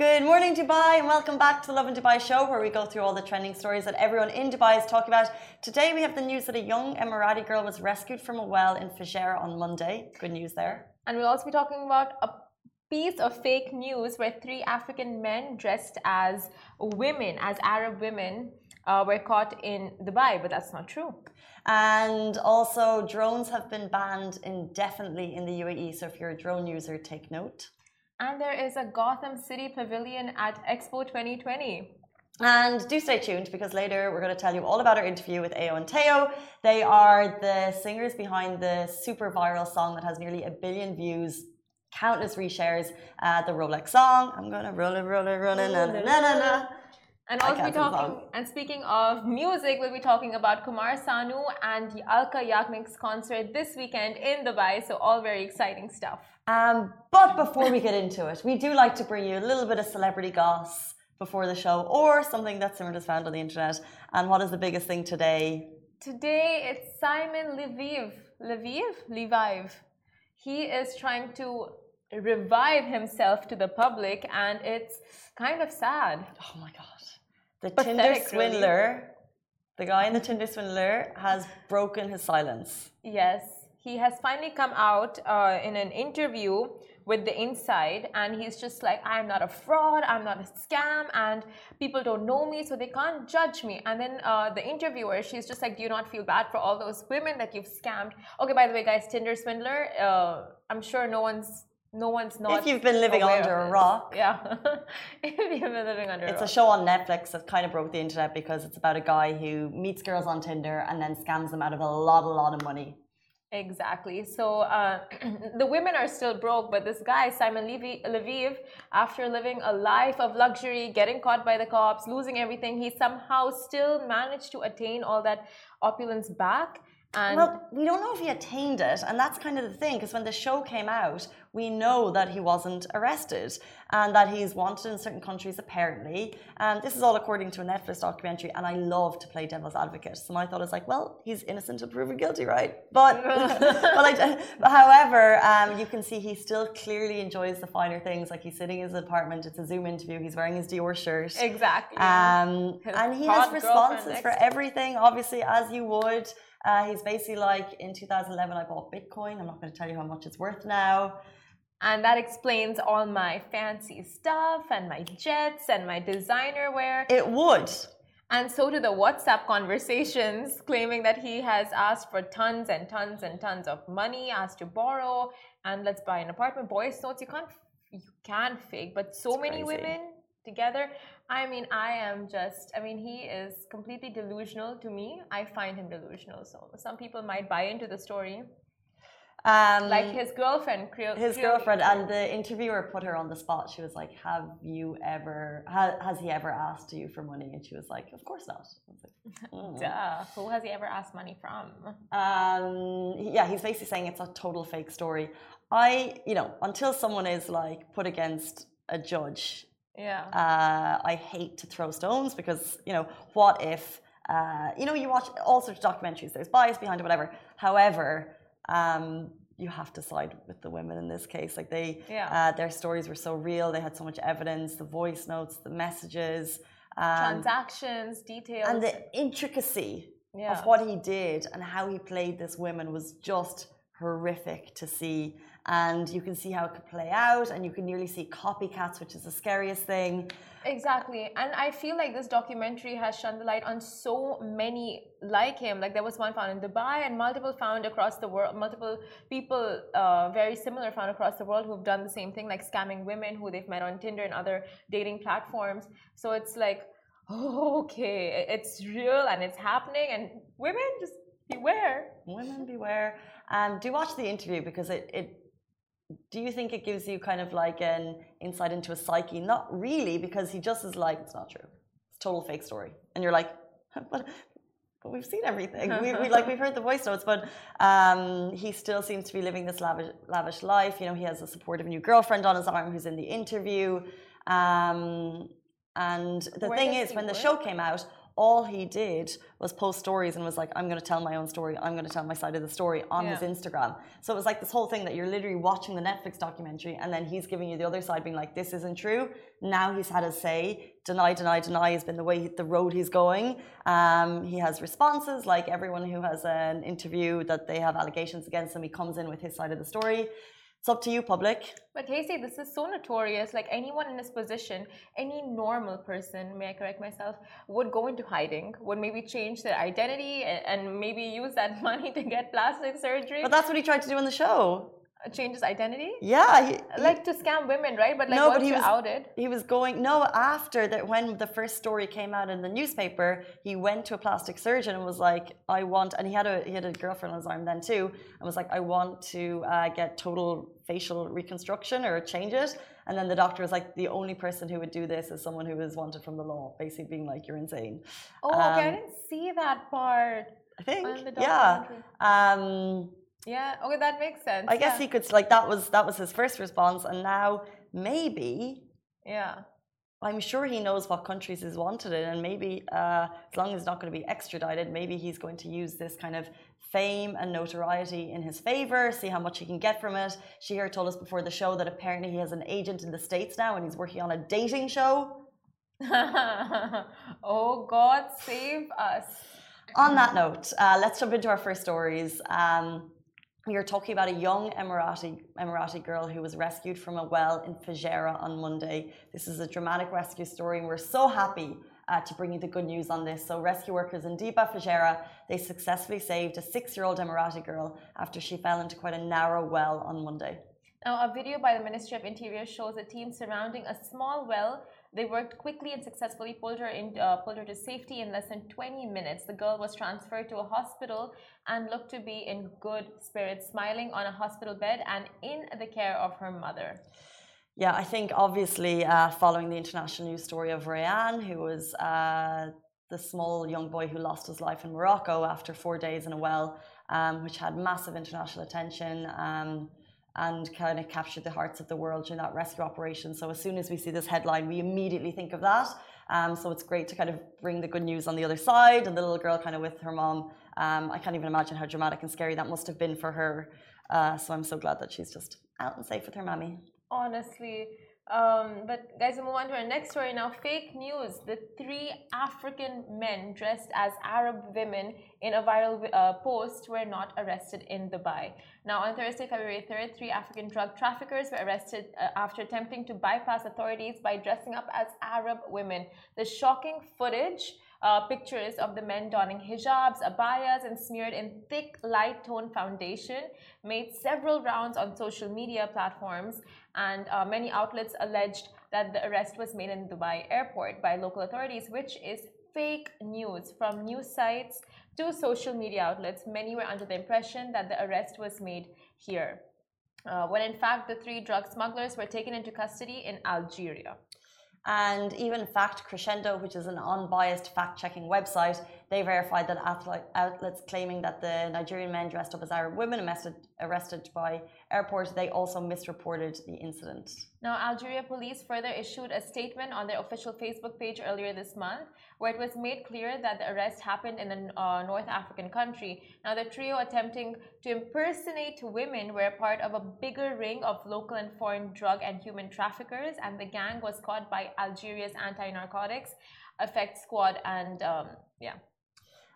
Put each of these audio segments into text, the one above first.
Good morning, Dubai, and welcome back to the Lovin Dubai show, where we go through all the trending stories that everyone in Dubai is talking about. Today, we have the news that a young Emirati girl was rescued from a well in Fujairah on Monday. Good news there. And we'll also be talking about a piece of fake news where three African men dressed as women, as Arab women, uh, were caught in Dubai, but that's not true. And also, drones have been banned indefinitely in the UAE. So if you're a drone user, take note. And there is a Gotham City pavilion at Expo 2020. And do stay tuned because later we're going to tell you all about our interview with Ayo and Teo. They are the singers behind the super viral song that has nearly a billion views, countless reshares, uh, the Rolex song. I'm going to roll it, roll it, roll it, na na na na. And also be talking and speaking of music, we'll be talking about Kumar Sanu and the Alka Yagnik's concert this weekend in Dubai. So all very exciting stuff. Um, but before we get into it, we do like to bring you a little bit of celebrity goss before the show or something that Simran has found on the internet. And what is the biggest thing today? Today it's Simon Leviev. Leviev? Leviev. He is trying to revive himself to the public and it's kind of sad. Oh my god. The Tinder swindler, really. the guy in the Tinder swindler, has broken his silence. Yes, he has finally come out uh, in an interview with the inside and he's just like i'm not a fraud i'm not a scam and people don't know me so they can't judge me and then uh, the interviewer she's just like do you not feel bad for all those women that you've scammed okay by the way guys tinder swindler uh, i'm sure no one's no one's not. If you've been living under a rock. Yeah. if you've been living under It's a, a show on Netflix that kind of broke the internet because it's about a guy who meets girls on Tinder and then scams them out of a lot, a lot of money. Exactly. So uh, the women are still broke, but this guy, Simon Levy, Leviev, after living a life of luxury, getting caught by the cops, losing everything, he somehow still managed to attain all that opulence back and well, we don't know if he attained it, and that's kind of the thing. Because when the show came out, we know that he wasn't arrested and that he's wanted in certain countries apparently. And this is all according to a Netflix documentary. And I love to play devil's advocate, so my thought is like, well, he's innocent until proven guilty, right? But, but, I, however, um, you can see he still clearly enjoys the finer things. Like he's sitting in his apartment. It's a Zoom interview. He's wearing his Dior shirt. Exactly. Um, and he has responses for everything, obviously, as you would. Uh, he's basically like, in 2011, I bought Bitcoin. I'm not going to tell you how much it's worth now. And that explains all my fancy stuff and my jets and my designer wear. It would. And so do the WhatsApp conversations claiming that he has asked for tons and tons and tons of money, asked to borrow, and let's buy an apartment. Boys notes you can't you can fake, but so it's many crazy. women together. I mean, I am just, I mean, he is completely delusional to me. I find him delusional. So some people might buy into the story. Um, like his girlfriend, his girlfriend, and the interviewer put her on the spot. She was like, "Have you ever? Ha, has he ever asked you for money?" And she was like, "Of course not." Like, mm. Duh. Who has he ever asked money from? Um, yeah, he's basically saying it's a total fake story. I, you know, until someone is like put against a judge yeah. Uh, I hate to throw stones because, you know, what if, uh, you know, you watch all sorts of documentaries, there's bias behind it, whatever. However, um, you have to side with the women in this case. Like they, yeah. uh, their stories were so real. They had so much evidence, the voice notes, the messages, um, transactions, details, and the intricacy yeah. of what he did and how he played this woman was just horrific to see and you can see how it could play out and you can nearly see copycats which is the scariest thing. Exactly. And i feel like this documentary has shone the light on so many like him. Like there was one found in dubai and multiple found across the world multiple people uh, very similar found across the world who've done the same thing like scamming women who they've met on tinder and other dating platforms. So it's like okay it's real and it's happening and women just beware. Women beware. And do watch the interview because it, it do you think it gives you kind of like an insight into a psyche? Not really, because he just is like, it's not true. It's a total fake story. And you're like, but, but we've seen everything. we, we, like we've heard the voice notes, but um, he still seems to be living this lavish, lavish life. You know, he has a supportive new girlfriend on his arm who's in the interview. Um, and the Where thing is, when the show came out, all he did was post stories and was like, I'm going to tell my own story. I'm going to tell my side of the story on Yeah. his Instagram. So it was like this whole thing that you're literally watching the Netflix documentary and then he's giving you the other side, being like, this isn't true. Now he's had his say. Deny, deny, deny has been the way, the road he's going. Um, he has responses like everyone who has an interview that they have allegations against him. He comes in with his side of the story. It's up to you, public. But Casey, this is so notorious. Like anyone in this position, any normal person, may I correct myself, would go into hiding, would maybe change their identity and, and maybe use that money to get plastic surgery, But that's what he tried to do in the show. Change his identity. Yeah. He, Like to scam women, right? But like No, once but he was- outed. he was going no after that when the first story came out in the newspaper he went to a plastic surgeon and was like i want and he had a he had a girlfriend on his arm then too and was like i want to uh, get total facial reconstruction or change it and then the doctor was like the only person who would do this is someone who is wanted from the law basically being like you're insane Oh, okay. I Um, didn't see that part. i think yeah um Yeah. Okay, that makes sense. i guess yeah. he could like that was that was his first response and now maybe Yeah. I'm sure he knows what countries he's wanted in, and maybe uh, as long as he's not going to be extradited, maybe he's going to use this kind of fame and notoriety in his favor, see how much he can get from it. Shihir told us before the show that apparently he has an agent in the States now and he's working on a dating show. oh God, save us. On that note, uh, let's jump into our first stories. Um, are talking about a young Emirati, Emirati girl who was rescued from a well in Fujairah on Monday. This is a dramatic rescue story, and we're so happy uh, to bring you the good news on this. So, rescue workers in Diba, Fujairah, they successfully saved a six-year-old Emirati girl after she fell into quite a narrow well on Monday. Now, a video by the Ministry of Interior shows a team surrounding a small well. They worked quickly and successfully pulled her in, uh, pulled her to safety in less than 20 minutes. The girl was transferred to a hospital and looked to be in good spirits, smiling on a hospital bed and in the care of her mother. Yeah, I think obviously uh, following the international news story of Rayan, who was uh, the small young boy who lost his life in Morocco after four days in a well, um, which had massive international attention um, and kind of captured the hearts of the world during that rescue operation. So as soon as we see this headline, we immediately think of that. Um, so it's great to kind of bring the good news on the other side and the little girl kind of with her mom. Um, I can't even imagine how dramatic and scary that must have been for her. Uh, so I'm so glad that she's just out and safe with her mommy. Honestly. Um, but guys, we move on to our next story now. Fake news. The three African men dressed as Arab women in a viral uh, post were not arrested in Dubai. Now, on Thursday, February 3rd, three African drug traffickers were arrested uh, after attempting to bypass authorities by dressing up as Arab women. The shocking footage uh, pictures of the men donning hijabs, abayas, and smeared in thick, light tone foundation made several rounds on social media platforms, and uh, many outlets alleged that the arrest was made in Dubai airport by local authorities, which is fake news from news sites to social media outlets. Many were under the impression that the arrest was made here. Uh, when in fact, the three drug smugglers were taken into custody in Algeria. And even Fact Crescendo, which is an unbiased fact checking website, they verified that outlets claiming that the Nigerian men dressed up as Arab women arrested, arrested by airport, they also misreported the incident. Now, Algeria police further issued a statement on their official Facebook page earlier this month, where it was made clear that the arrest happened in a uh, North African country. Now, the trio attempting to impersonate women were part of a bigger ring of local and foreign drug and human traffickers, and the gang was caught by Algeria's anti-narcotics effect squad, and um, yeah.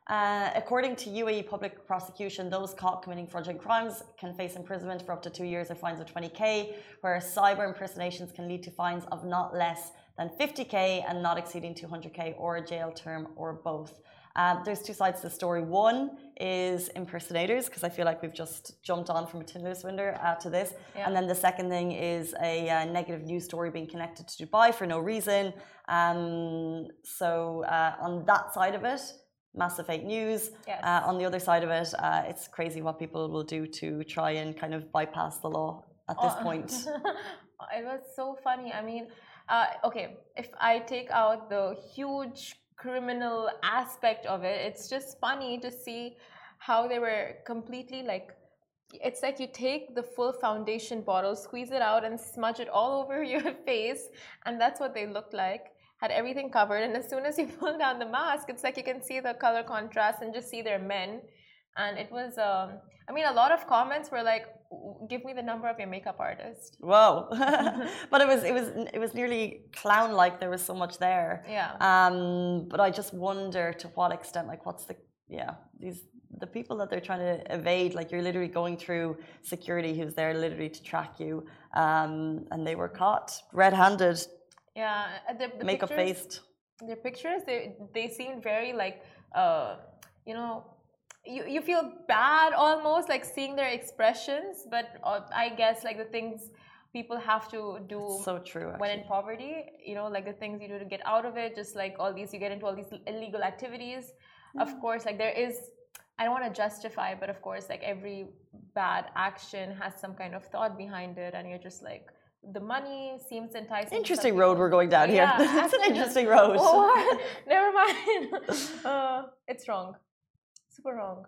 Uh, according to UAE public prosecution, those caught committing fraudulent crimes can face imprisonment for up to two years or fines of 20k, whereas cyber impersonations can lead to fines of not less than 50k and not exceeding 200k or a jail term or both. Um, there's two sides to the story. One is impersonators, because I feel like we've just jumped on from a Tinder swindler uh, to this. Yeah. And then the second thing is a uh, negative news story being connected to Dubai for no reason. Um, so uh, on that side of it, massive fake news. Yes. Uh, on the other side of it, uh, it's crazy what people will do to try and kind of bypass the law at this Oh, point. it was so funny. I mean, uh, okay, if I take out the huge criminal aspect of it, it's just funny to see how they were completely like. It's like you take the full foundation bottle, squeeze it out, and smudge it all over your face, and that's what they looked like. Had everything covered, and as soon as you pull down the mask, it's like you can see the color contrast and just see their men. And it was, um, I mean, a lot of comments were like, "Give me the number of your makeup artist." Whoa! but it was it was it was nearly clown like. There was so much there. Yeah. Um, but I just wonder to what extent, like, what's the yeah these the people that they're trying to evade like you're literally going through security who's there literally to track you um, and they were caught red-handed yeah the, the pictures, their pictures they they seemed very like uh you know you, you feel bad almost like seeing their expressions but uh, i guess like the things people have to do so true when in poverty you know like the things you do to get out of it just like all these you get into all these illegal activities. Mm. of course like there is I don't want to justify, but of course, like every bad action has some kind of thought behind it, and you're just like, the money seems enticing. Interesting road we're going down here. Yeah, That's an interesting road. Oh, never mind. Uh, it's wrong. Super wrong.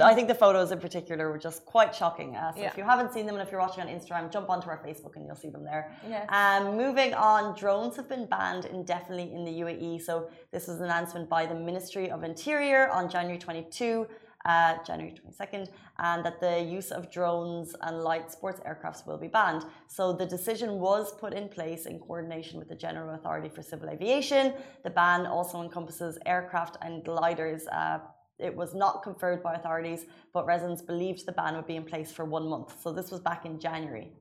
I think the photos in particular were just quite shocking. Uh, so Yeah. if you haven't seen them and if you're watching on Instagram, jump onto our Facebook and you'll see them there. Yes. Um, moving on, drones have been banned indefinitely in the UAE. So this was an announcement by the Ministry of Interior on January 22, uh, January 22nd, and that the use of drones and light sports aircrafts will be banned. So the decision was put in place in coordination with the General Authority for Civil Aviation. The ban also encompasses aircraft and gliders. Uh, it was not conferred by authorities, but residents believed the ban would be in place for one month. So this was back in January.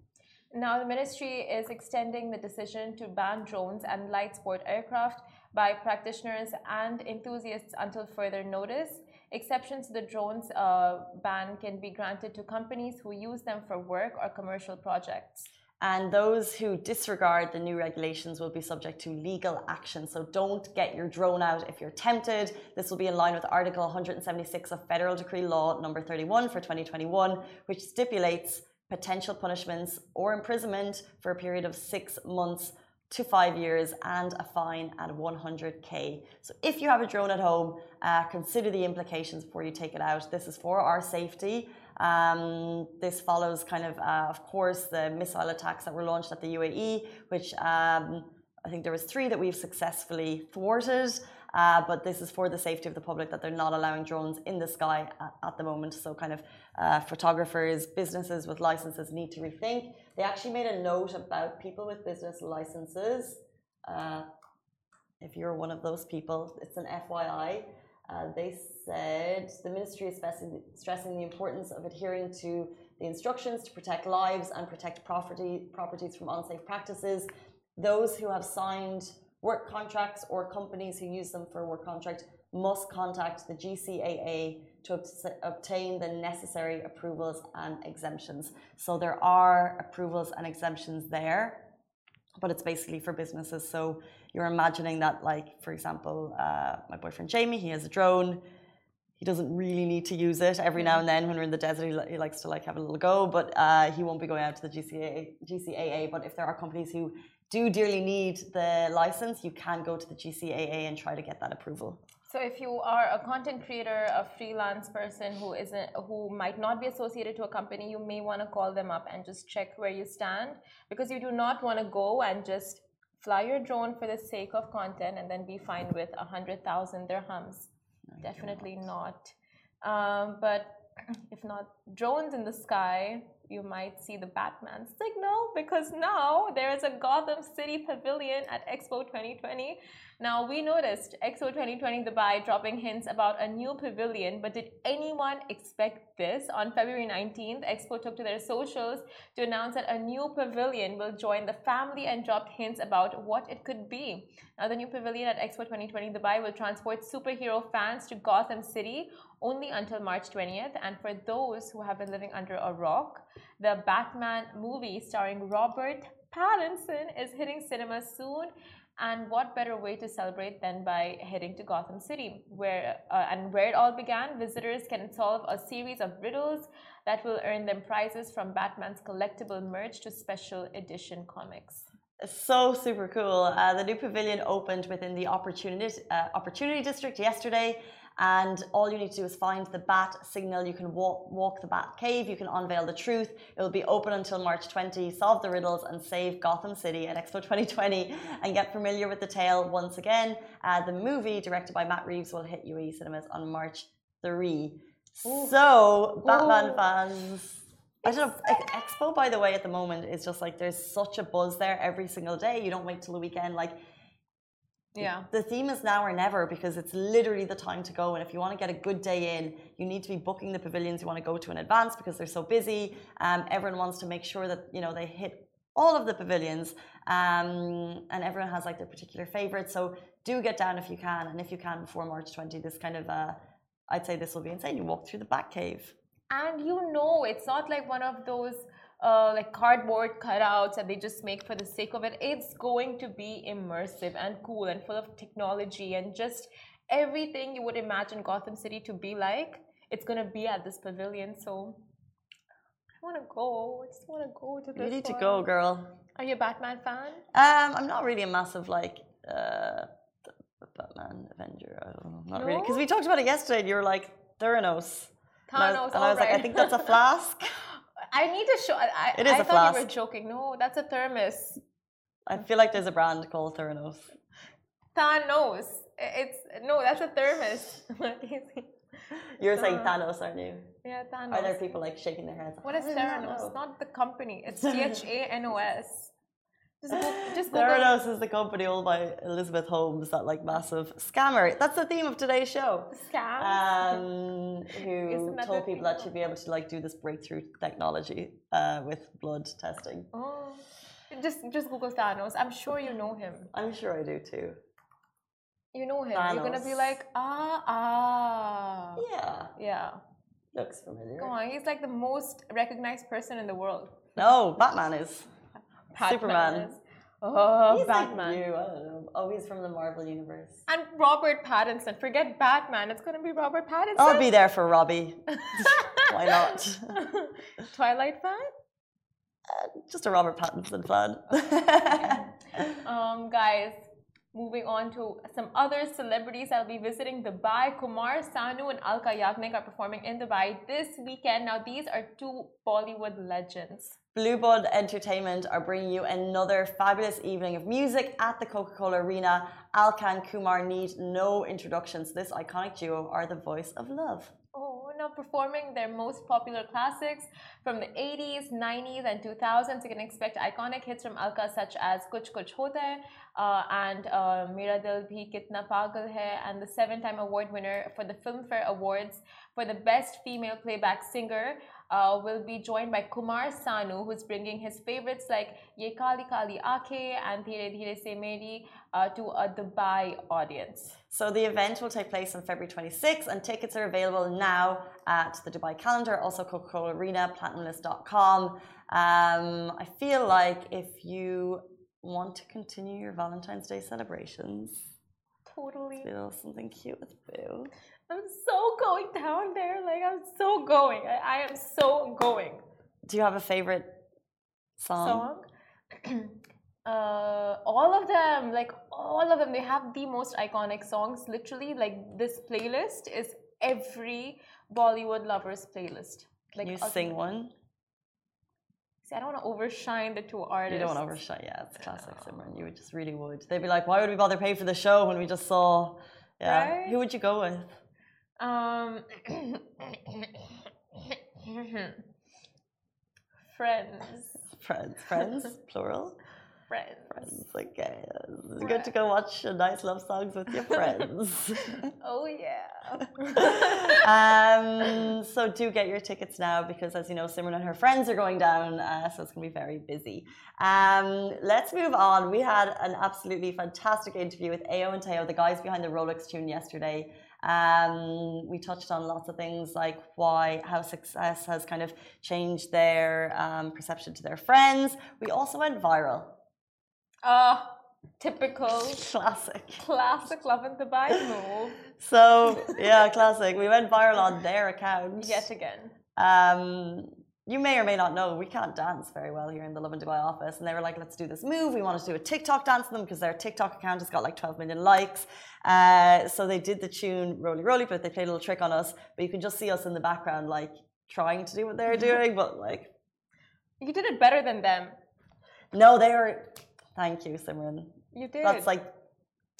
Now, the ministry is extending the decision to ban drones and light sport aircraft by practitioners and enthusiasts until further notice. Exceptions to the drones uh, ban can be granted to companies who use them for work or commercial projects. And those who disregard the new regulations will be subject to legal action. So don't get your drone out if you're tempted. This will be in line with Article 176 of Federal Decree Law number 31 for 2021, which stipulates potential punishments or imprisonment for a period of six months to five years and a fine at 100k. So if you have a drone at home, uh, consider the implications before you take it out. This is for our safety. Um, this follows kind of, uh, of course, the missile attacks that were launched at the UAE, which um, I think there was three that we've successfully thwarted. Uh, but this is for the safety of the public that they're not allowing drones in the sky at, at the moment. So, kind of uh, photographers, businesses with licenses need to rethink. They actually made a note about people with business licenses. Uh, if you're one of those people, it's an FYI. Uh, they said the ministry is stressing, the importance of adhering to the instructions to protect lives and protect property, properties from unsafe practices. Those who have signed work contracts or companies who use them for work contract must contact the GCAA to obtain the necessary approvals and exemptions. So there are approvals and exemptions there, but it's basically for businesses. So you're imagining that, like, for example, uh, my boyfriend Jamie, he has a drone. He doesn't really need to use it. Every now and then, when we're in the desert, he, he likes to like have a little go. But uh, he won't be going out to the GCAA, GCAA. But if there are companies who do dearly need the license, you can go to the GCAA and try to get that approval. So if you are a content creator, a freelance person who isn't who might not be associated to a company, you may want to call them up and just check where you stand because you do not want to go and just fly your drone for the sake of content and then be fined with a hundred thousand dirhams. Definitely not. Um, but if not drones in the sky, you might see the Batman signal because now there is a Gotham City pavilion at Expo 2020. Now, we noticed Expo 2020 Dubai dropping hints about a new pavilion, but did anyone expect this? On February 19th, Expo took to their socials to announce that a new pavilion will join the family and dropped hints about what it could be. Now, the new pavilion at Expo 2020 Dubai will transport superhero fans to Gotham City only until March 20th. And for those who have been living under a rock, the Batman movie starring Robert Pattinson is hitting cinemas soon. And what better way to celebrate than by heading to Gotham City, where uh, and where it all began? Visitors can solve a series of riddles that will earn them prizes from Batman's collectible merch to special edition comics. So super cool. Uh, the new pavilion opened within the Opportunity, uh, Opportunity District yesterday, and all you need to do is find the Bat signal. You can walk, walk the Bat Cave. You can unveil the truth. It will be open until March 20. Solve the riddles and save Gotham City at Expo 2020, and get familiar with the tale once again. Uh, the movie, directed by Matt Reeves, will hit UE cinemas on March 3. Ooh. So, Batman Ooh. fans. I don't know. Expo, by the way, at the moment is just like there's such a buzz there every single day. You don't wait till the weekend. Like Yeah. the theme is now or never because it's literally the time to go. And if you want to get a good day in, you need to be booking the pavilions you want to go to in advance because they're so busy. Um, everyone wants to make sure that you know they hit all of the pavilions, um, and everyone has like their particular favorite. So do get down if you can, and if you can before March 20, this kind of uh, I'd say this will be insane. You walk through the Bat Cave. And you know, it's not like one of those uh, like cardboard cutouts that they just make for the sake of it. It's going to be immersive and cool and full of technology and just everything you would imagine Gotham City to be like. It's gonna be at this pavilion. So I want to go. I just want to go to this. You need to go, girl. Are you a Batman fan? Um, I'm not really a massive like uh, Batman Avenger. I don't know, not really, because we talked about it yesterday. and You were like Theranos. And I was, and I was like, I think that's a flask. I need to show. I, It is I a thought you were joking. No, that's a thermos. I feel like there's a brand called Theranos. Thanos. It's no, that's a thermos. You're saying Thanos, aren't you? yeah, Thanos. Are there people like shaking their heads? What is "I Theranos? know." Not the company. It's T H A N O S. Just go, just Google. Theranos is the company owned by Elizabeth Holmes, that like massive scammer. That's the theme of today's show. Scam. Um, who told people that she'd be able to like do this breakthrough technology uh, with blood testing. oh, just just Google Thanos. I'm sure you know him. I'm sure I do too. You know him. You're gonna be like, ah, ah. Yeah, Yeah. looks familiar. Come on. He's like the most recognized person in the world. No, Batman is. Superman. is. Oh, He's Batman. Like new, I don't know. Oh, he's from the Marvel universe. And Robert Pattinson. Forget Batman. It's gonna be Robert Pattinson. I'll be there for Robbie. Why not? Twilight fan? Just a Robert Pattinson fan. Um, guys, moving on to some other celebrities that'll be visiting Dubai. Kumar Sanu and Alka Yagnik are performing in Dubai this weekend. Now, these are two Bollywood legends. Bluebud Entertainment are bringing you another fabulous evening of music at the Coca Cola Arena. Alka and Kumar need no introductions. This iconic duo are the voice of love. Oh, now performing their most popular classics from the 80s, 90s, and 2000s. You can expect iconic hits from Alka such as Kuch Kuch Hota uh, and uh, Mera Dil Bhi Kitna Pagal Hai, and the seven time award winner for the Filmfare Awards for the Best Female Playback Singer. Uh, will be joined by Kumar Sanu, who's bringing his favorites like Ye Kali Kali Aake and Dheere Dheere Se Meri uh, to a Dubai audience. So the event will take place on February 26th, and tickets are available now at the Dubai calendar, also Coca-Cola Arena, platinumlist.com. Um, I feel like if you want to continue your Valentine's Day celebrations, Totally. feel something cute with Boo. I'm so going down there. Like I'm so going. I, I am so going. Do you have a favorite song? Song. uh, all of them, like all of them, they have the most iconic songs. Literally, like this playlist is every Bollywood lovers playlist. Can Like you ultimate- sing one? See, I don't want to overshine the two artists. You don't want to overshine. Yeah, it's classic Simran. You would just really would. They'd be like, why would we bother pay for the show when we just saw? Yeah. Right? Who would you go with? Um, friends, Friends. Friends, plural. friends. Friends. Okay. It's good to go watch a nice love songs with your friends. Oh yeah. um, so do get your tickets now because, as you know, Simran and her friends are going down, uh, so it's going to be very busy. Um, let's move on. We had an absolutely fantastic interview with Ayo and Teo, the guys behind the Rolex tune yesterday. Um, we touched on lots of things like why, how success has kind of changed their um, perception to their friends. We also went viral. Uh, typical Classic. classic Lovin Dubai move. So, yeah, classic. We went viral on their account. Yet again. Um, you may or may not know we can't dance very well here in the Lovin Dubai office, and they were like, "Let's do this move. We wanted to do a TikTok dance with them because their TikTok account has got like 12 million likes." Uh, so they did the tune "Roly Roly," but they played a little trick on us. But you can just see us in the background, like trying to do what they're doing, but like, You did it better than them. no, they were. Thank you, Simran. You did. That's like.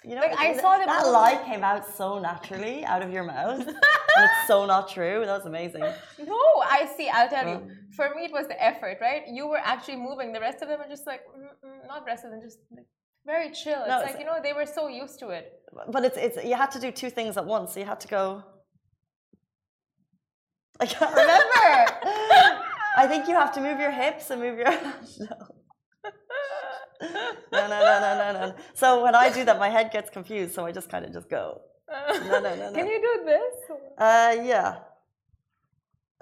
You know, Like, I saw them that lie came out so naturally out of your mouth, it's so not true. That was amazing. No, I see. I'll tell you. For me, it was the effort, right? You were actually moving. The rest of them were just like, mm, mm, not rest of them, just like very chill. It's No, like it's- you know they were so used to it. But it's it's you had to do two things at once. You had to go. I can't remember. I think you have to move your hips and move your. No. No, no, no, no, no, no. So when I do that, my head gets confused. So I just kind of just go. No, no, no, no. Can you do this? Uh, yeah.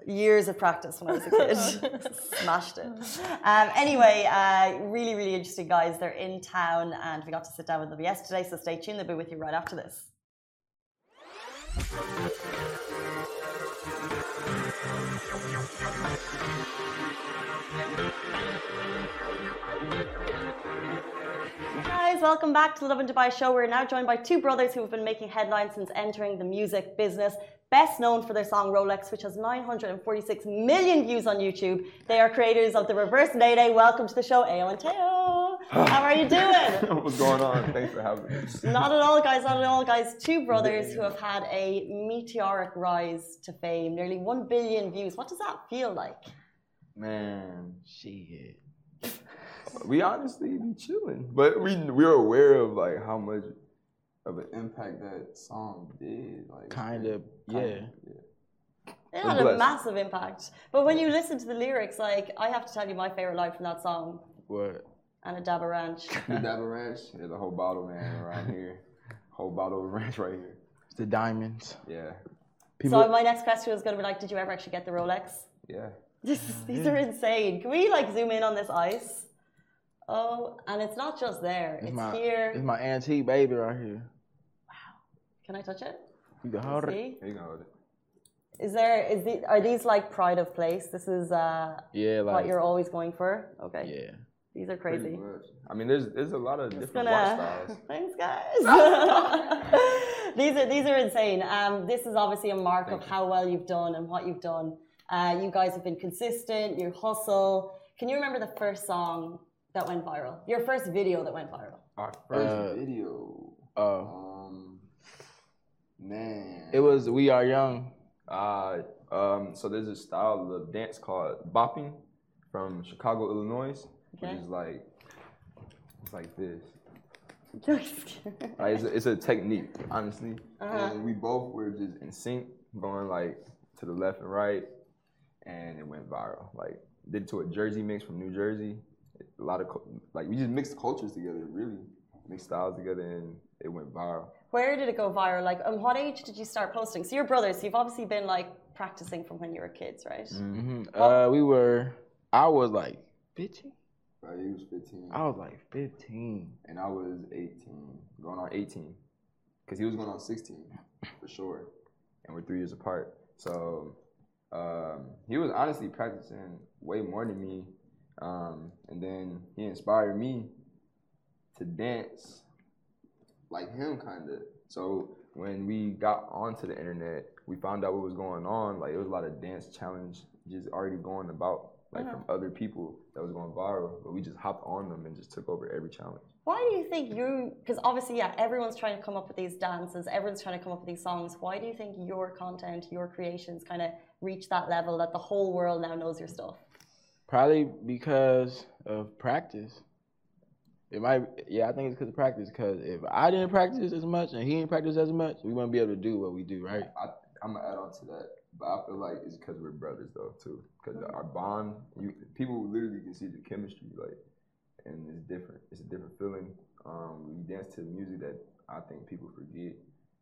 Years of practice when I was a kid. Smashed it. Um, anyway, uh, really, really interesting guys. They're in town and we got to sit down with them yesterday. So stay tuned. They'll be with you right after this. Welcome back to the Lovin Dubai show. We're now joined by two brothers who have been making headlines since entering the music business. Best known for their song Rolex, which has 946 million views on YouTube. They are creators of the Reverse Day Day. Welcome to the show, Ayo and Teo. How are you doing? What's going on? Thanks for having me. Not at all, guys. Not at all, guys. Two brothers who have had a meteoric rise to fame, nearly 1 billion views. What does that feel like? Man, Shit. We honestly be chilling, but we we're aware of like how much of an impact that song did. Like Kind of, kind yeah. It We're had a blessed. massive impact. But when you listen to the lyrics, like, I have to tell you my favorite line from that song, What? and a dab of ranch. The Dabba Ranch, there's a whole bottle man around here, whole bottle of ranch right here. It's the diamonds. Yeah, People. So my next question was going to be like, did you ever actually get the Rolex? yeah. This is, these are insane. Can we like zoom in on this ice? Oh, and it's not just there. It's, it's my here. It's my antique baby right here. Wow. Can I touch it? You can hold it. See? Here you go. Is there? Is the? Are these like pride of place? This is uh, Yeah, like what you're always going for. Okay. yeah. These are crazy. I mean, there's there's a lot of Just different gonna. watch styles. Thanks, guys. these are these are insane. Um, this is obviously a mark Thank of you. how well you've done and what you've done. Uh, you guys have been consistent. You hustle. Can you remember the first song that went viral? Your first video that went viral? Our first Uh, video. Uh, Um, man. it was We Are Young. Uh, um, so there's a style of dance called bopping from Chicago, Illinois, Okay. which is like it's like this. Uh, Like, it's, a, it's a technique, honestly. Uh-huh. And we both were just in sync, going like to the left and right, and it went viral. Like did it to a Jersey mix from New Jersey. A lot of like we just mixed cultures together, really mixed styles together, and it went viral. Where did it go viral? Like, um, what age did you start posting? So you're brothers. So you've obviously been like practicing from when you were kids, right? Mm-hmm. Uh, we were. I was like 15. Right, he was 15, I was like 15. and I was 18, going on 18, because he was going on 16 for sure, and we're three years apart. So um, he was honestly practicing way more than me, um, and then he inspired me to dance like him, kind of. So when we got onto the internet, we found out what was going on. Like it was a lot of dance challenge just already going about, like from other people that was going viral. But we just hopped on them and just took over every challenge. Why do you think you? Because obviously, yeah, everyone's trying to come up with these dances. Everyone's trying to come up with these songs. Why do you think your content, your creations, kind of reach that level that the whole world now knows your stuff? Probably because of practice. It might, yeah, I think it's because of practice. Because if I didn't practice as much and he didn't practice as much, we wouldn't be able to do what we do, right? I, I'm gonna add on to that, but I feel like it's because we're brothers though too. Because our bond, you people literally can see the chemistry, like, and it's different. It's a different feeling. Um, we dance to music that I think people forget,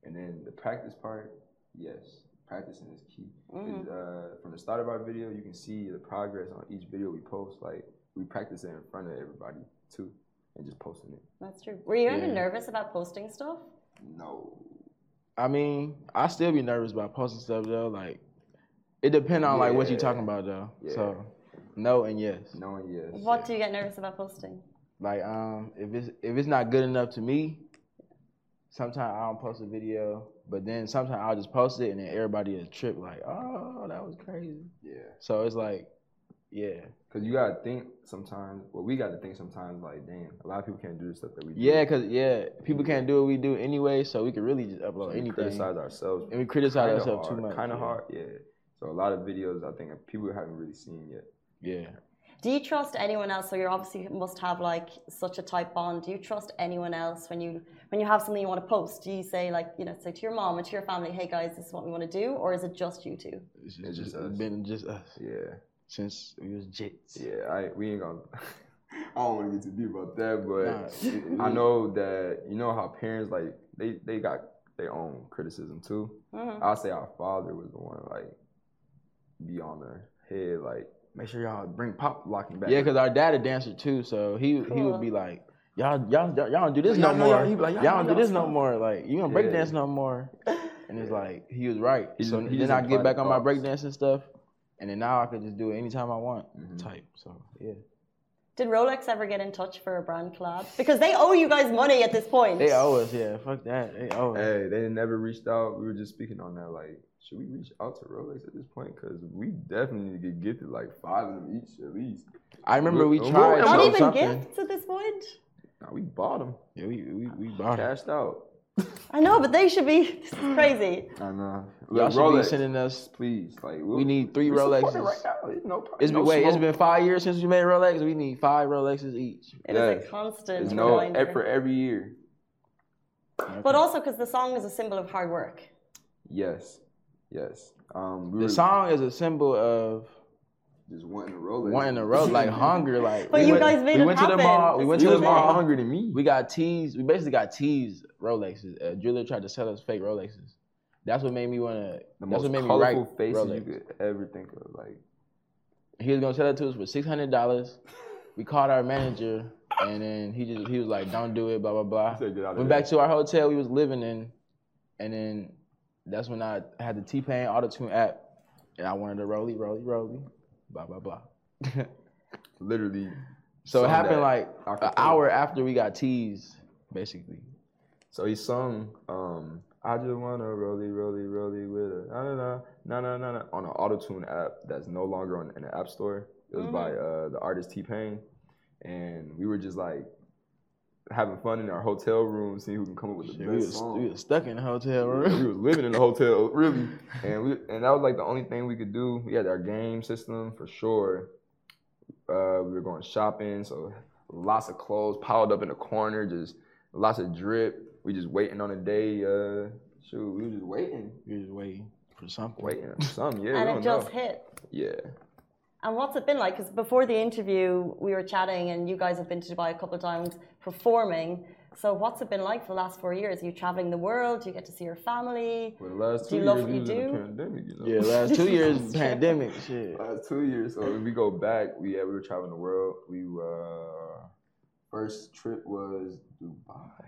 and then the practice part, yes, practicing is key. 'Cause, Uh, from the start of our video, you can see the progress on each video we post. Like we practice it in front of everybody too, and just posting it. That's true. Were you ever Yeah. nervous about posting stuff? No, I mean, I still be nervous about posting stuff though. Like, it depends on like what you're talking about though. Yeah. So No and yes. No and yes. What do you get nervous about posting? Like um, if it's if it's not good enough to me, sometimes I don't post a video. But then sometimes I'll just post it and then everybody will trip like, oh, that was crazy. Yeah. So it's like, yeah, Cause you gotta think sometimes. Well, we gotta think sometimes. Like, damn, a lot of people can't do the stuff that we do. yeah, cause yeah, people can't do what we do anyway, so we can really just upload we anything. criticize ourselves. and we criticize ourselves too much. Kind of yeah. hard, yeah. So a lot of videos, I think people haven't really seen yet. Yeah. Do you trust anyone else? So you obviously must have like such a tight bond. Do you trust anyone else when you when you have something you want to post? Do you say like you know say to your mom or to your family, hey guys, this is what we want to do, or is it just you two? It's It's just, just us. been just us Yeah, since we was jits. yeah. I we ain't gonna. I don't want to get too deep about that, but Nah, I know that you know how parents like they they got their own criticism too. Mhm. I'll say our father was the one like be on their head like make sure y'all bring pop locking back. Yeah, cause our dad a dancer too, so he he would be like, y'all y'all y'all don't do this Y'all no more. y'all- be like, y'all, y'all don't do this no more. Like you don't break Yeah. dance no more. And it's like he was right. He so just- he then just I get back on my breakdance and stuff, and then now I can just do it anytime I want. Mhm. Type. So yeah. Did Rolex ever get in touch for a brand collab? Because they owe you guys money at this point. They owe us, yeah. Fuck that. They owe us. Hey, they never reached out. We were just speaking on that. Like, should we reach out to Rolex at this point? Because we definitely need to get gifted like five of them each at least. I remember we Well, tried well, Not even something. gifts at this point. Nah, we bought them, Yeah, we we, we bought it. cashed out. I know, but they should be. This is crazy. I know. Y'all Look, should Rolex, be sending us. please. Like, We need three we support it Rolexes. right now. It's no, It's been no wait. It's smoke. been five years since we made Rolex. We need five Rolexes each. It is Yes. a constant It's no reminder. for every year. But also because the song is a symbol of hard work. Yes, yes. Um, we The were song is a symbol of just wanting a Rolex. wanting to roll like hunger. Like But we you went, guys made we it went to the mall. We went He to the mall. hungry than me. We got teased. We basically got teased Rolexes. A jeweler tried to sell us fake Rolexes. That's what made me want to. the That's most what made me write colorful faces Rolex. you could ever think of. Like, He was gonna sell it to us for six hundred dollars. We called our manager, and then he just he was like, "Don't do it." Blah blah blah. I said, "Get Went back to our hotel we was living in, and then that's when I had the T Pain Auto Tune app, and I wanted to rolly rolly rolly, blah blah blah. literally. so it happened like an hour after we got teased, basically. So he sung, um, I just wanna rolly, rolly, rolly with a na na na na na na on an auto tune app that's no longer on in the app store. It was by uh, the artist T Pain, and we were just like having fun in our hotel room, seeing who can come up with the Shit, best we, was, song. we was stuck in the hotel room. we room. was living in the hotel, really, and we and that was like the only thing we could do. We had our game system for sure. Uh, we were going shopping, so lots of clothes piled up in the corner, just lots of drip. We just waiting on a day. Uh, shoot, we were just waiting, we was waiting for something. waiting for something. Yeah, and we it don't just know. hit. Yeah, And what's it been like? Because before the interview, we were chatting, and you guys have been to Dubai a couple of times performing. So what's it been like for the last four years? Are you traveling the world? Do you get to see your family? for the last Do two you love years, what you was the do? pandemic. You know? Yeah, last two years pandemic shit. last two years. So if we go back, we yeah, we were traveling the world. We uh, first trip was Dubai.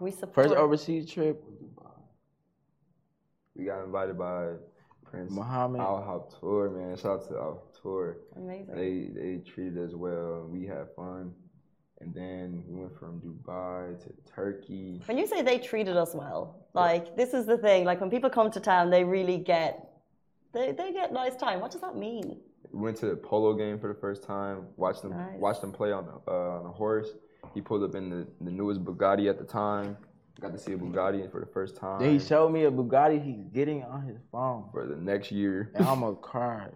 We support. First overseas trip, Dubai. We got invited by Prince Muhammad. Al Habtoor, man. Shout out to Al Habtoor. Amazing. They they treated us well. We had fun, and then we went from Dubai to Turkey. When you say they treated us well, like this is the thing. Like when people come to town, they really get. They, they get nice time. What does that mean? We went to the polo game for the first time. Watched them Nice. watched them play on a, uh, on a horse. He pulled up in the, the newest Bugatti at the time. Got to see a Bugatti for the first time. Then he showed me a Bugatti he's getting on his phone. for the next year. And I'm almost cried.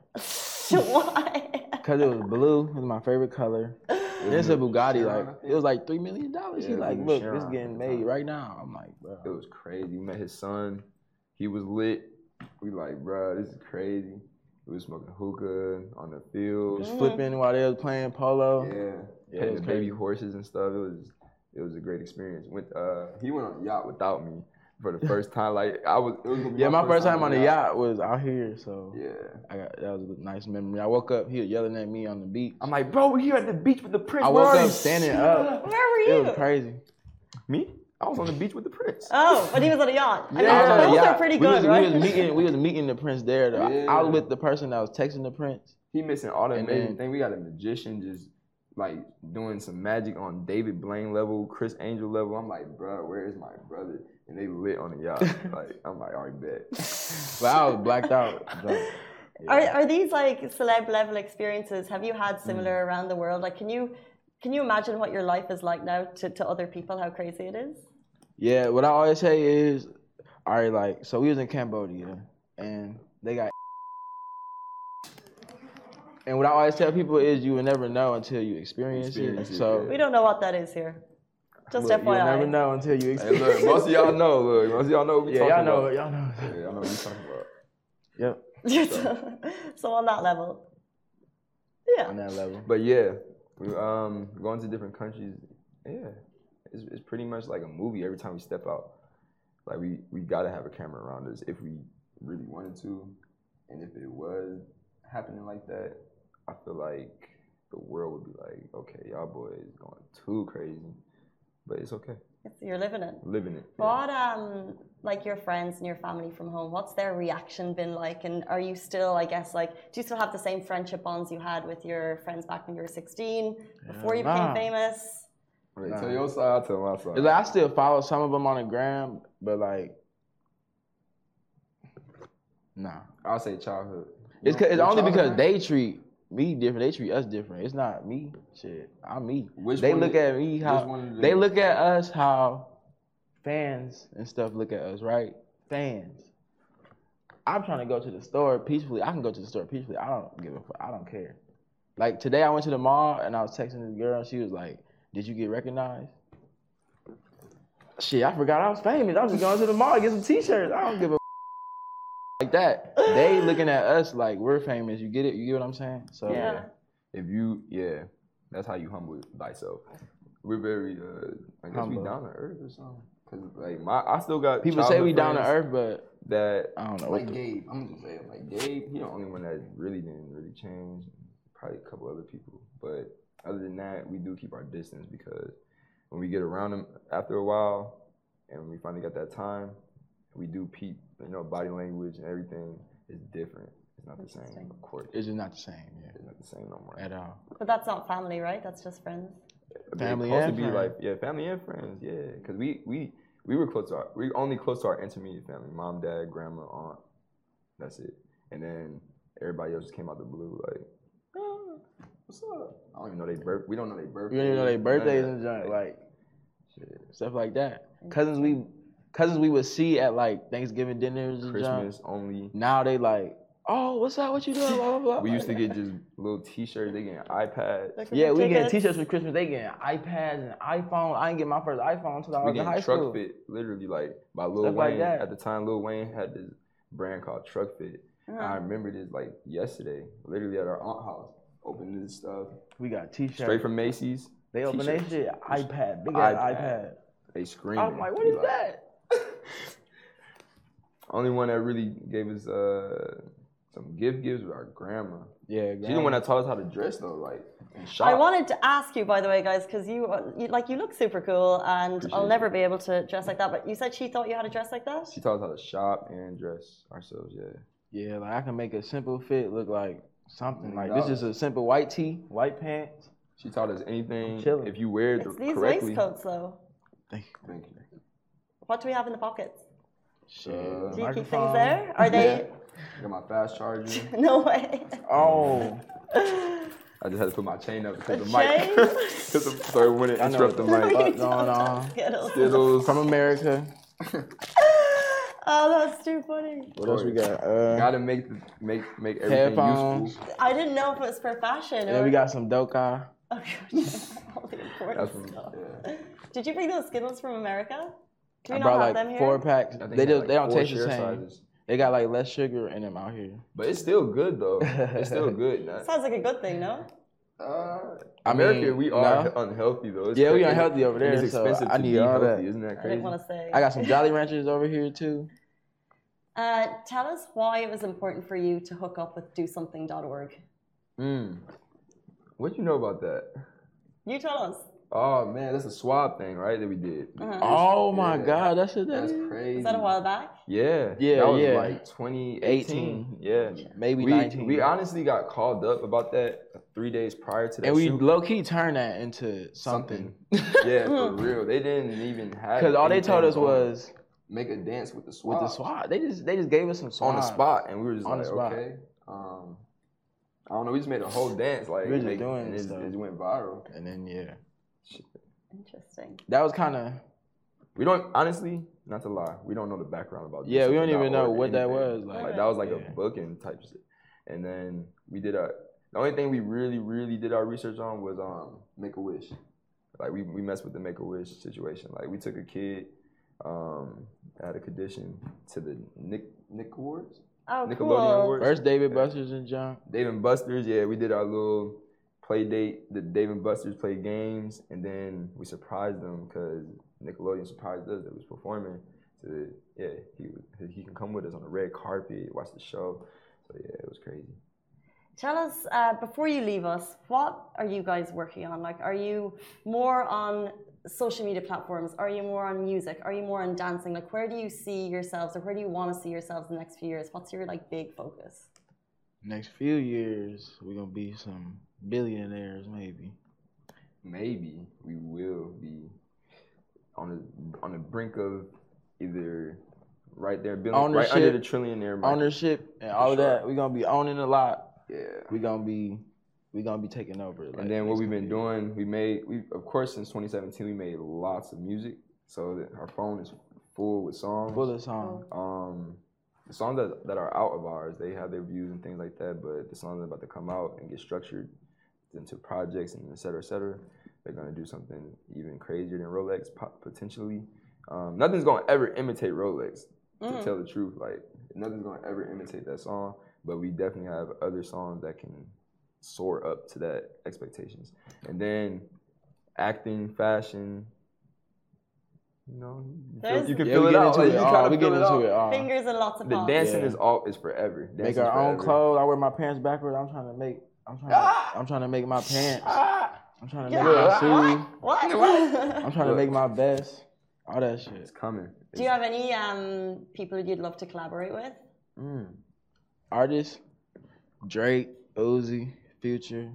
Why? Because it was blue. It was my favorite color. And it's a Bugatti. Like it was like three million dollars. He Yeah, like, look, Chiron this at getting made right now. I'm like, bro. It was crazy. We met his son. He was lit. We like, bro, this is crazy. We was smoking hookah on the field. Was flipping while they was playing polo. Yeah, Yeah, petting was the baby horses and stuff. It was it was a great experience. Went uh he went on a yacht without me for the first time. Like I was it was Yeah, my first time on the yacht was out here, so Yeah. I got that was a nice memory. I woke up, he was yelling at me on the beach. I'm like, bro, we're here at the beach with the prince. I woke are up you?" standing up. Where were you? It you? was crazy. Me? I was on the beach with the prince. Oh, but he was on a yacht. I mean, I was on those yacht. are pretty we good, was, right? We was meeting. We was meeting the prince there. though. I- I was with the person that was texting the prince, He missing all the And amazing then- thing. We got a magician just like doing some magic on David Blaine level, Criss Angel level. I'm like, bro, where is my brother? And they lit on the yacht. like, I'm like, all right, bet. But I was blacked out. drunk. Are, are these like celeb level experiences? Have you had similar mm. around the world? Like, can you can you imagine what your life is like now to, to other people? How crazy it is. Yeah, what I always say is, all right, like, so we was in Cambodia and they got. And what I always tell people is, you will never know until you experience, Experience it. it, So We don't know what that is here. Just look, you'll never know until you Hey, experience. look, most of y'all know. Look, most of y'all know what we yeah, talking y'all know, about. y'all know. Yeah, y'all know what we talking about. Yep, so on that level. Yeah. on that level. But yeah, we um going to different countries. Yeah, it's, it's pretty much like a movie every time we step out. Like we we gotta have a camera around us if we really wanted to, and if it was happening like that, I feel like the world would be like, okay, y'all boys going too crazy, but it's okay, It's, you're living it. living it. yeah. What um like your friends and your family from home, what's their reaction been like? And are you still, I guess, like do you still have the same friendship bonds you had with your friends back when you were sixteen, before you became nah. famous? Wait, Nah. tell your side, tell my side. Like I still follow some of them on the gram, but like, nah. I'll say childhood. It's, cause, it's your only because they treat me different. They treat us different. It's not me. Shit, I'm me. Which they look did- at me how they- look at us how fans and stuff look at us, right? Fans. I'm trying to go to the store peacefully. I can go to the store peacefully. I don't give a fuck. I don't care. Like today, I went to the mall and I was texting this girl and she was like, "Did you get recognized?" Shit, I forgot I was famous. I was just going to the mall to get some t-shirts. I don't give a like that. They looking at us like we're famous. You get it? You get what I'm saying? So Yeah. If you, yeah, that's how you humble thyself. We're very, uh, I guess Humble. we down to earth or something. Cause like my, I still got people say we down to earth, but That I don't know like Gabe, I'm just saying like Gabe, he the only one that really didn't really change. Probably a couple other people, but other than that, we do keep our distance because when we get around them after a while, and we finally got that time, we do peep. You know, body language and everything is different. It's not the same, of course. it's just not the same, yeah, It's not the same no more. at all. But that's not family, right? That's just friends. Family supposed and to be friends. like yeah, family and friends, yeah. Because we we we were close to our we only close to our intermediate family, mom, dad, grandma, aunt. That's it. And then everybody else just came out the blue, like, oh, what's up? I don't even know they birth. We don't know their birthdays. We don't even know their birthdays and junk, like shit. stuff like that. Cousins we cousins we would see at like Thanksgiving dinners and junk. Christmas only. Now they like, oh, what's up? What you doing? Blah, blah, blah. We used to get just little T-shirts. They get iPads. Looking Yeah, we get t-shirts for Christmas. They getting iPads and iPhone. I didn't get my first iPhone until I We was in high getting truck school. fit, literally like by Lil Stuff like Wayne. that. At the time, Lil Wayne had this brand called Trukfit. And I Uh-huh. remember this like yesterday, literally at our aunt house. Opening this stuff We got t-shirts. straight from Macy's. They open their t-shirts. shit. iPad, big ass iPad. iPad. They screaming. I'm like, what is We is that? Only one that really gave us uh, some gift gifts was our grandma. Yeah, She's the one that taught us how to dress though, like shop. I wanted to ask you, by the way, guys, because you, uh, you like you look super cool, and Appreciate I'll you. never be able to dress like that. But you said she thought you had to dress like that. She taught us how to shop and dress ourselves. Yeah. Yeah, like I can make a simple fit look like something. Like this is a simple white tee, white pants. She taught us anything. chilling. If you wear it It's the- these correctly. waistcoats, though. Thank you. Thank you. What do we have in the pockets? Shit. Do you keep things there? Are they? Got my fast charger. no way. Oh, I just had to put my chain up because the Chain? mic. Because the, so it wouldn't I know interrupt the what mic. What's going on? Skittles. Skittles. From America. Oh, that's too funny. What else we got? Uh, Gotta make the, make make everything headphones. useful. I didn't know if it was for fashion. Yeah, or... we got some Doka. Oh. All the important That's from, stuff. yeah. Did you bring those Skittles from America? Do I brought like them here? four packs. I think They had, just like, they don't taste the same. sizes. They got like less sugar in them out here. But it's still good though. It's still good. Nah. Sounds like a good thing, no? Uh, I America, mean, we are no. unhealthy though. It's Yeah, we crazy. unhealthy over there, It's so expensive I to need be all that. healthy. Isn't that I crazy? didn't want to say. I got some Jolly Ranchers over here too. Uh, tell us why it was important for you to hook up with DoSomething.org. Mm. What you know about that? You tell us. Oh man, that's a swab thing, right? That we did. Oh my Yeah. god, that's it. That's That's crazy. Is that a while back? Yeah. Yeah, That was yeah. like 2018. Yeah. maybe We, 19. we honestly got called up about that three days prior to that and we shoot. low key turned that into something. yeah, for real. They didn't even have Because all they told us was make a dance with the swab. with the SWAT. They just they just gave us some swab on the spot, and we were just On the like, spot. okay. Um, I don't know. We just made a whole dance, like We were just make- doing and it, stuff. it went viral. And then yeah, Interesting. that was kind of We don't honestly, not to lie, we don't know the background about. Yeah, we don't even know or what that was, Like, like, that was like yeah. a booking type shit. And then we did a. The only thing we really, really did our research on was um Make a Wish. Like we we messed with the Make a Wish situation. Like we took a kid, um, that had a condition to the Nick Nick Awards, Oh, Nickelodeon cool. Awards. first Dave and Buster's and John. Dave and Buster's, yeah, we did our little play date. The Dave and Buster's played games, and then we surprised them because Nickelodeon surprised us that was performing. So yeah, he he can come with us on the red carpet, watch the show. So yeah, it was crazy. Tell us uh, before you leave us, what are you guys working on? Like, are you more on social media platforms? Are you more on music? Are you more on dancing? Like, where do you see yourselves, or where do you want to see yourselves in the next few years? What's your like big focus? Next few years, we're gonna be some billionaires, maybe. Maybe we will be on the on the brink of either right there, billion, right under Ownership. the trillionaire mark. Ownership and all sure. that. We're gonna be owning a lot. Yeah. We're gonna be we're gonna be taking over. like, and then what we've been years. doing, we made, we of course since 2017 we made lots of music. So that our phone is full with songs. full of songs. um, the songs that, that are out of ours, they have their views and things like that. But the songs that are about to come out and get structured into projects and et cetera, et cetera, they're gonna do something even crazier than Rolex potentially. Um, nothing's gonna ever imitate Rolex. To tell the truth, like nothing's gonna ever imitate that song. But we definitely have other songs that can soar up to that expectations. And then acting, fashion. You know, you, There's- you can Yeah, feel it get out. into like, it you all. try to We get feel it into out. it all. Fingers and lots of The dancing Yeah. is all is forever. Make Dancing's our own clothes. I wear my pants backwards. I'm trying to make. I'm trying. To, I'm trying to make my pants. I'm trying to make my shoes. What? I'm trying to make my best. All that shit. It's coming. do you have any um, people you'd love to collaborate with? Mm. Artists: Drake, Uzi, Future,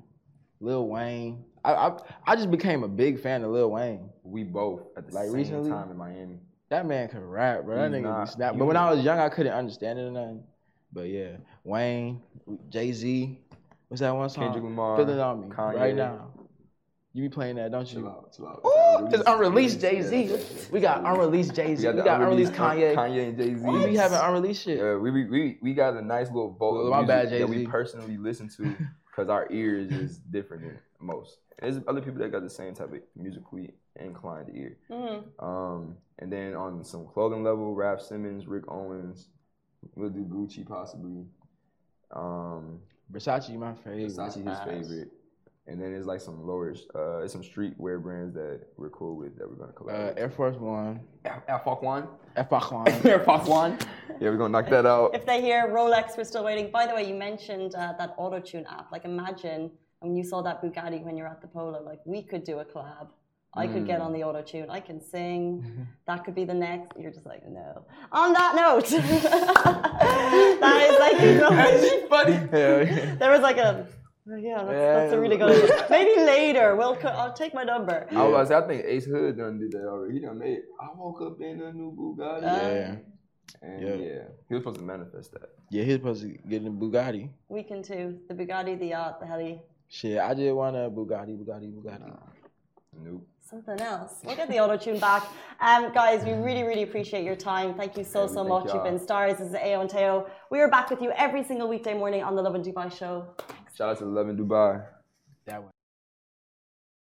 Lil Wayne. I, I I just became a big fan of Lil Wayne. we both at the Like, same recently? time in Miami. That man could rap, bro. That He's nigga not snap. But when I was young, I couldn't understand it or nothing. But yeah, Wayne, Jay Z. What's that one song? Kendrick Lamar, Feel it on me Kanye. right now. You be playing that, don't Chill you? out, chill out. Ooh, it's unreleased Jay Z. We got unreleased Jay Z. We got unreleased Kanye. Kanye and Jay Z. We be having unreleased shit. Yeah, we, we we got a nice little of my music bad, that we personally listen to because our ears is different than most. There's other people that got the same type of musically inclined ear. Mm-hmm. Um, and then on some clothing level, Raf Simons, Rick Owens, we'll do Gucci possibly. Um, Versace, my favorite. Versace his favorite. And then it's like some lower, uh, it's some streetwear brands that we're cool with that we're gonna Uh. Air Force One. Air, Air Force One. Air Force One. Air Force One. Yeah, we're gonna knock that out. If they hear Rolex, we're still waiting. By the way, you mentioned uh, that auto tune app. Like, imagine when you saw that Bugatti when you're at the polo, like, we could do a collab. I could Mm. get on the auto tune. I can sing. That could be the next. You're just like, no. On that note, that is like, you know, funny. Hell yeah. there was like a, yeah, that's, that's a really good idea. Maybe later, we'll, I'll take my number. I was about to say, I think Ace Hood done did that already. He done made. I woke up in a new Bugatti. Uh, Yeah. and yeah. yeah. he was supposed to manifest that. Yeah, he was supposed to get in a Bugatti. We can too. The Bugatti, the yacht, the heli. Shit, I just want a Bugatti, Bugatti, Bugatti. Nope. Something else. We'll get the auto tune back. Um, guys, we really, really appreciate your time. Thank you so, so thank much. You've y'all. been stars. This is Ayo and Teo. We are back with you every single weekday morning on the Lovin Dubai show. Shout out to Lovin Dubai. That way.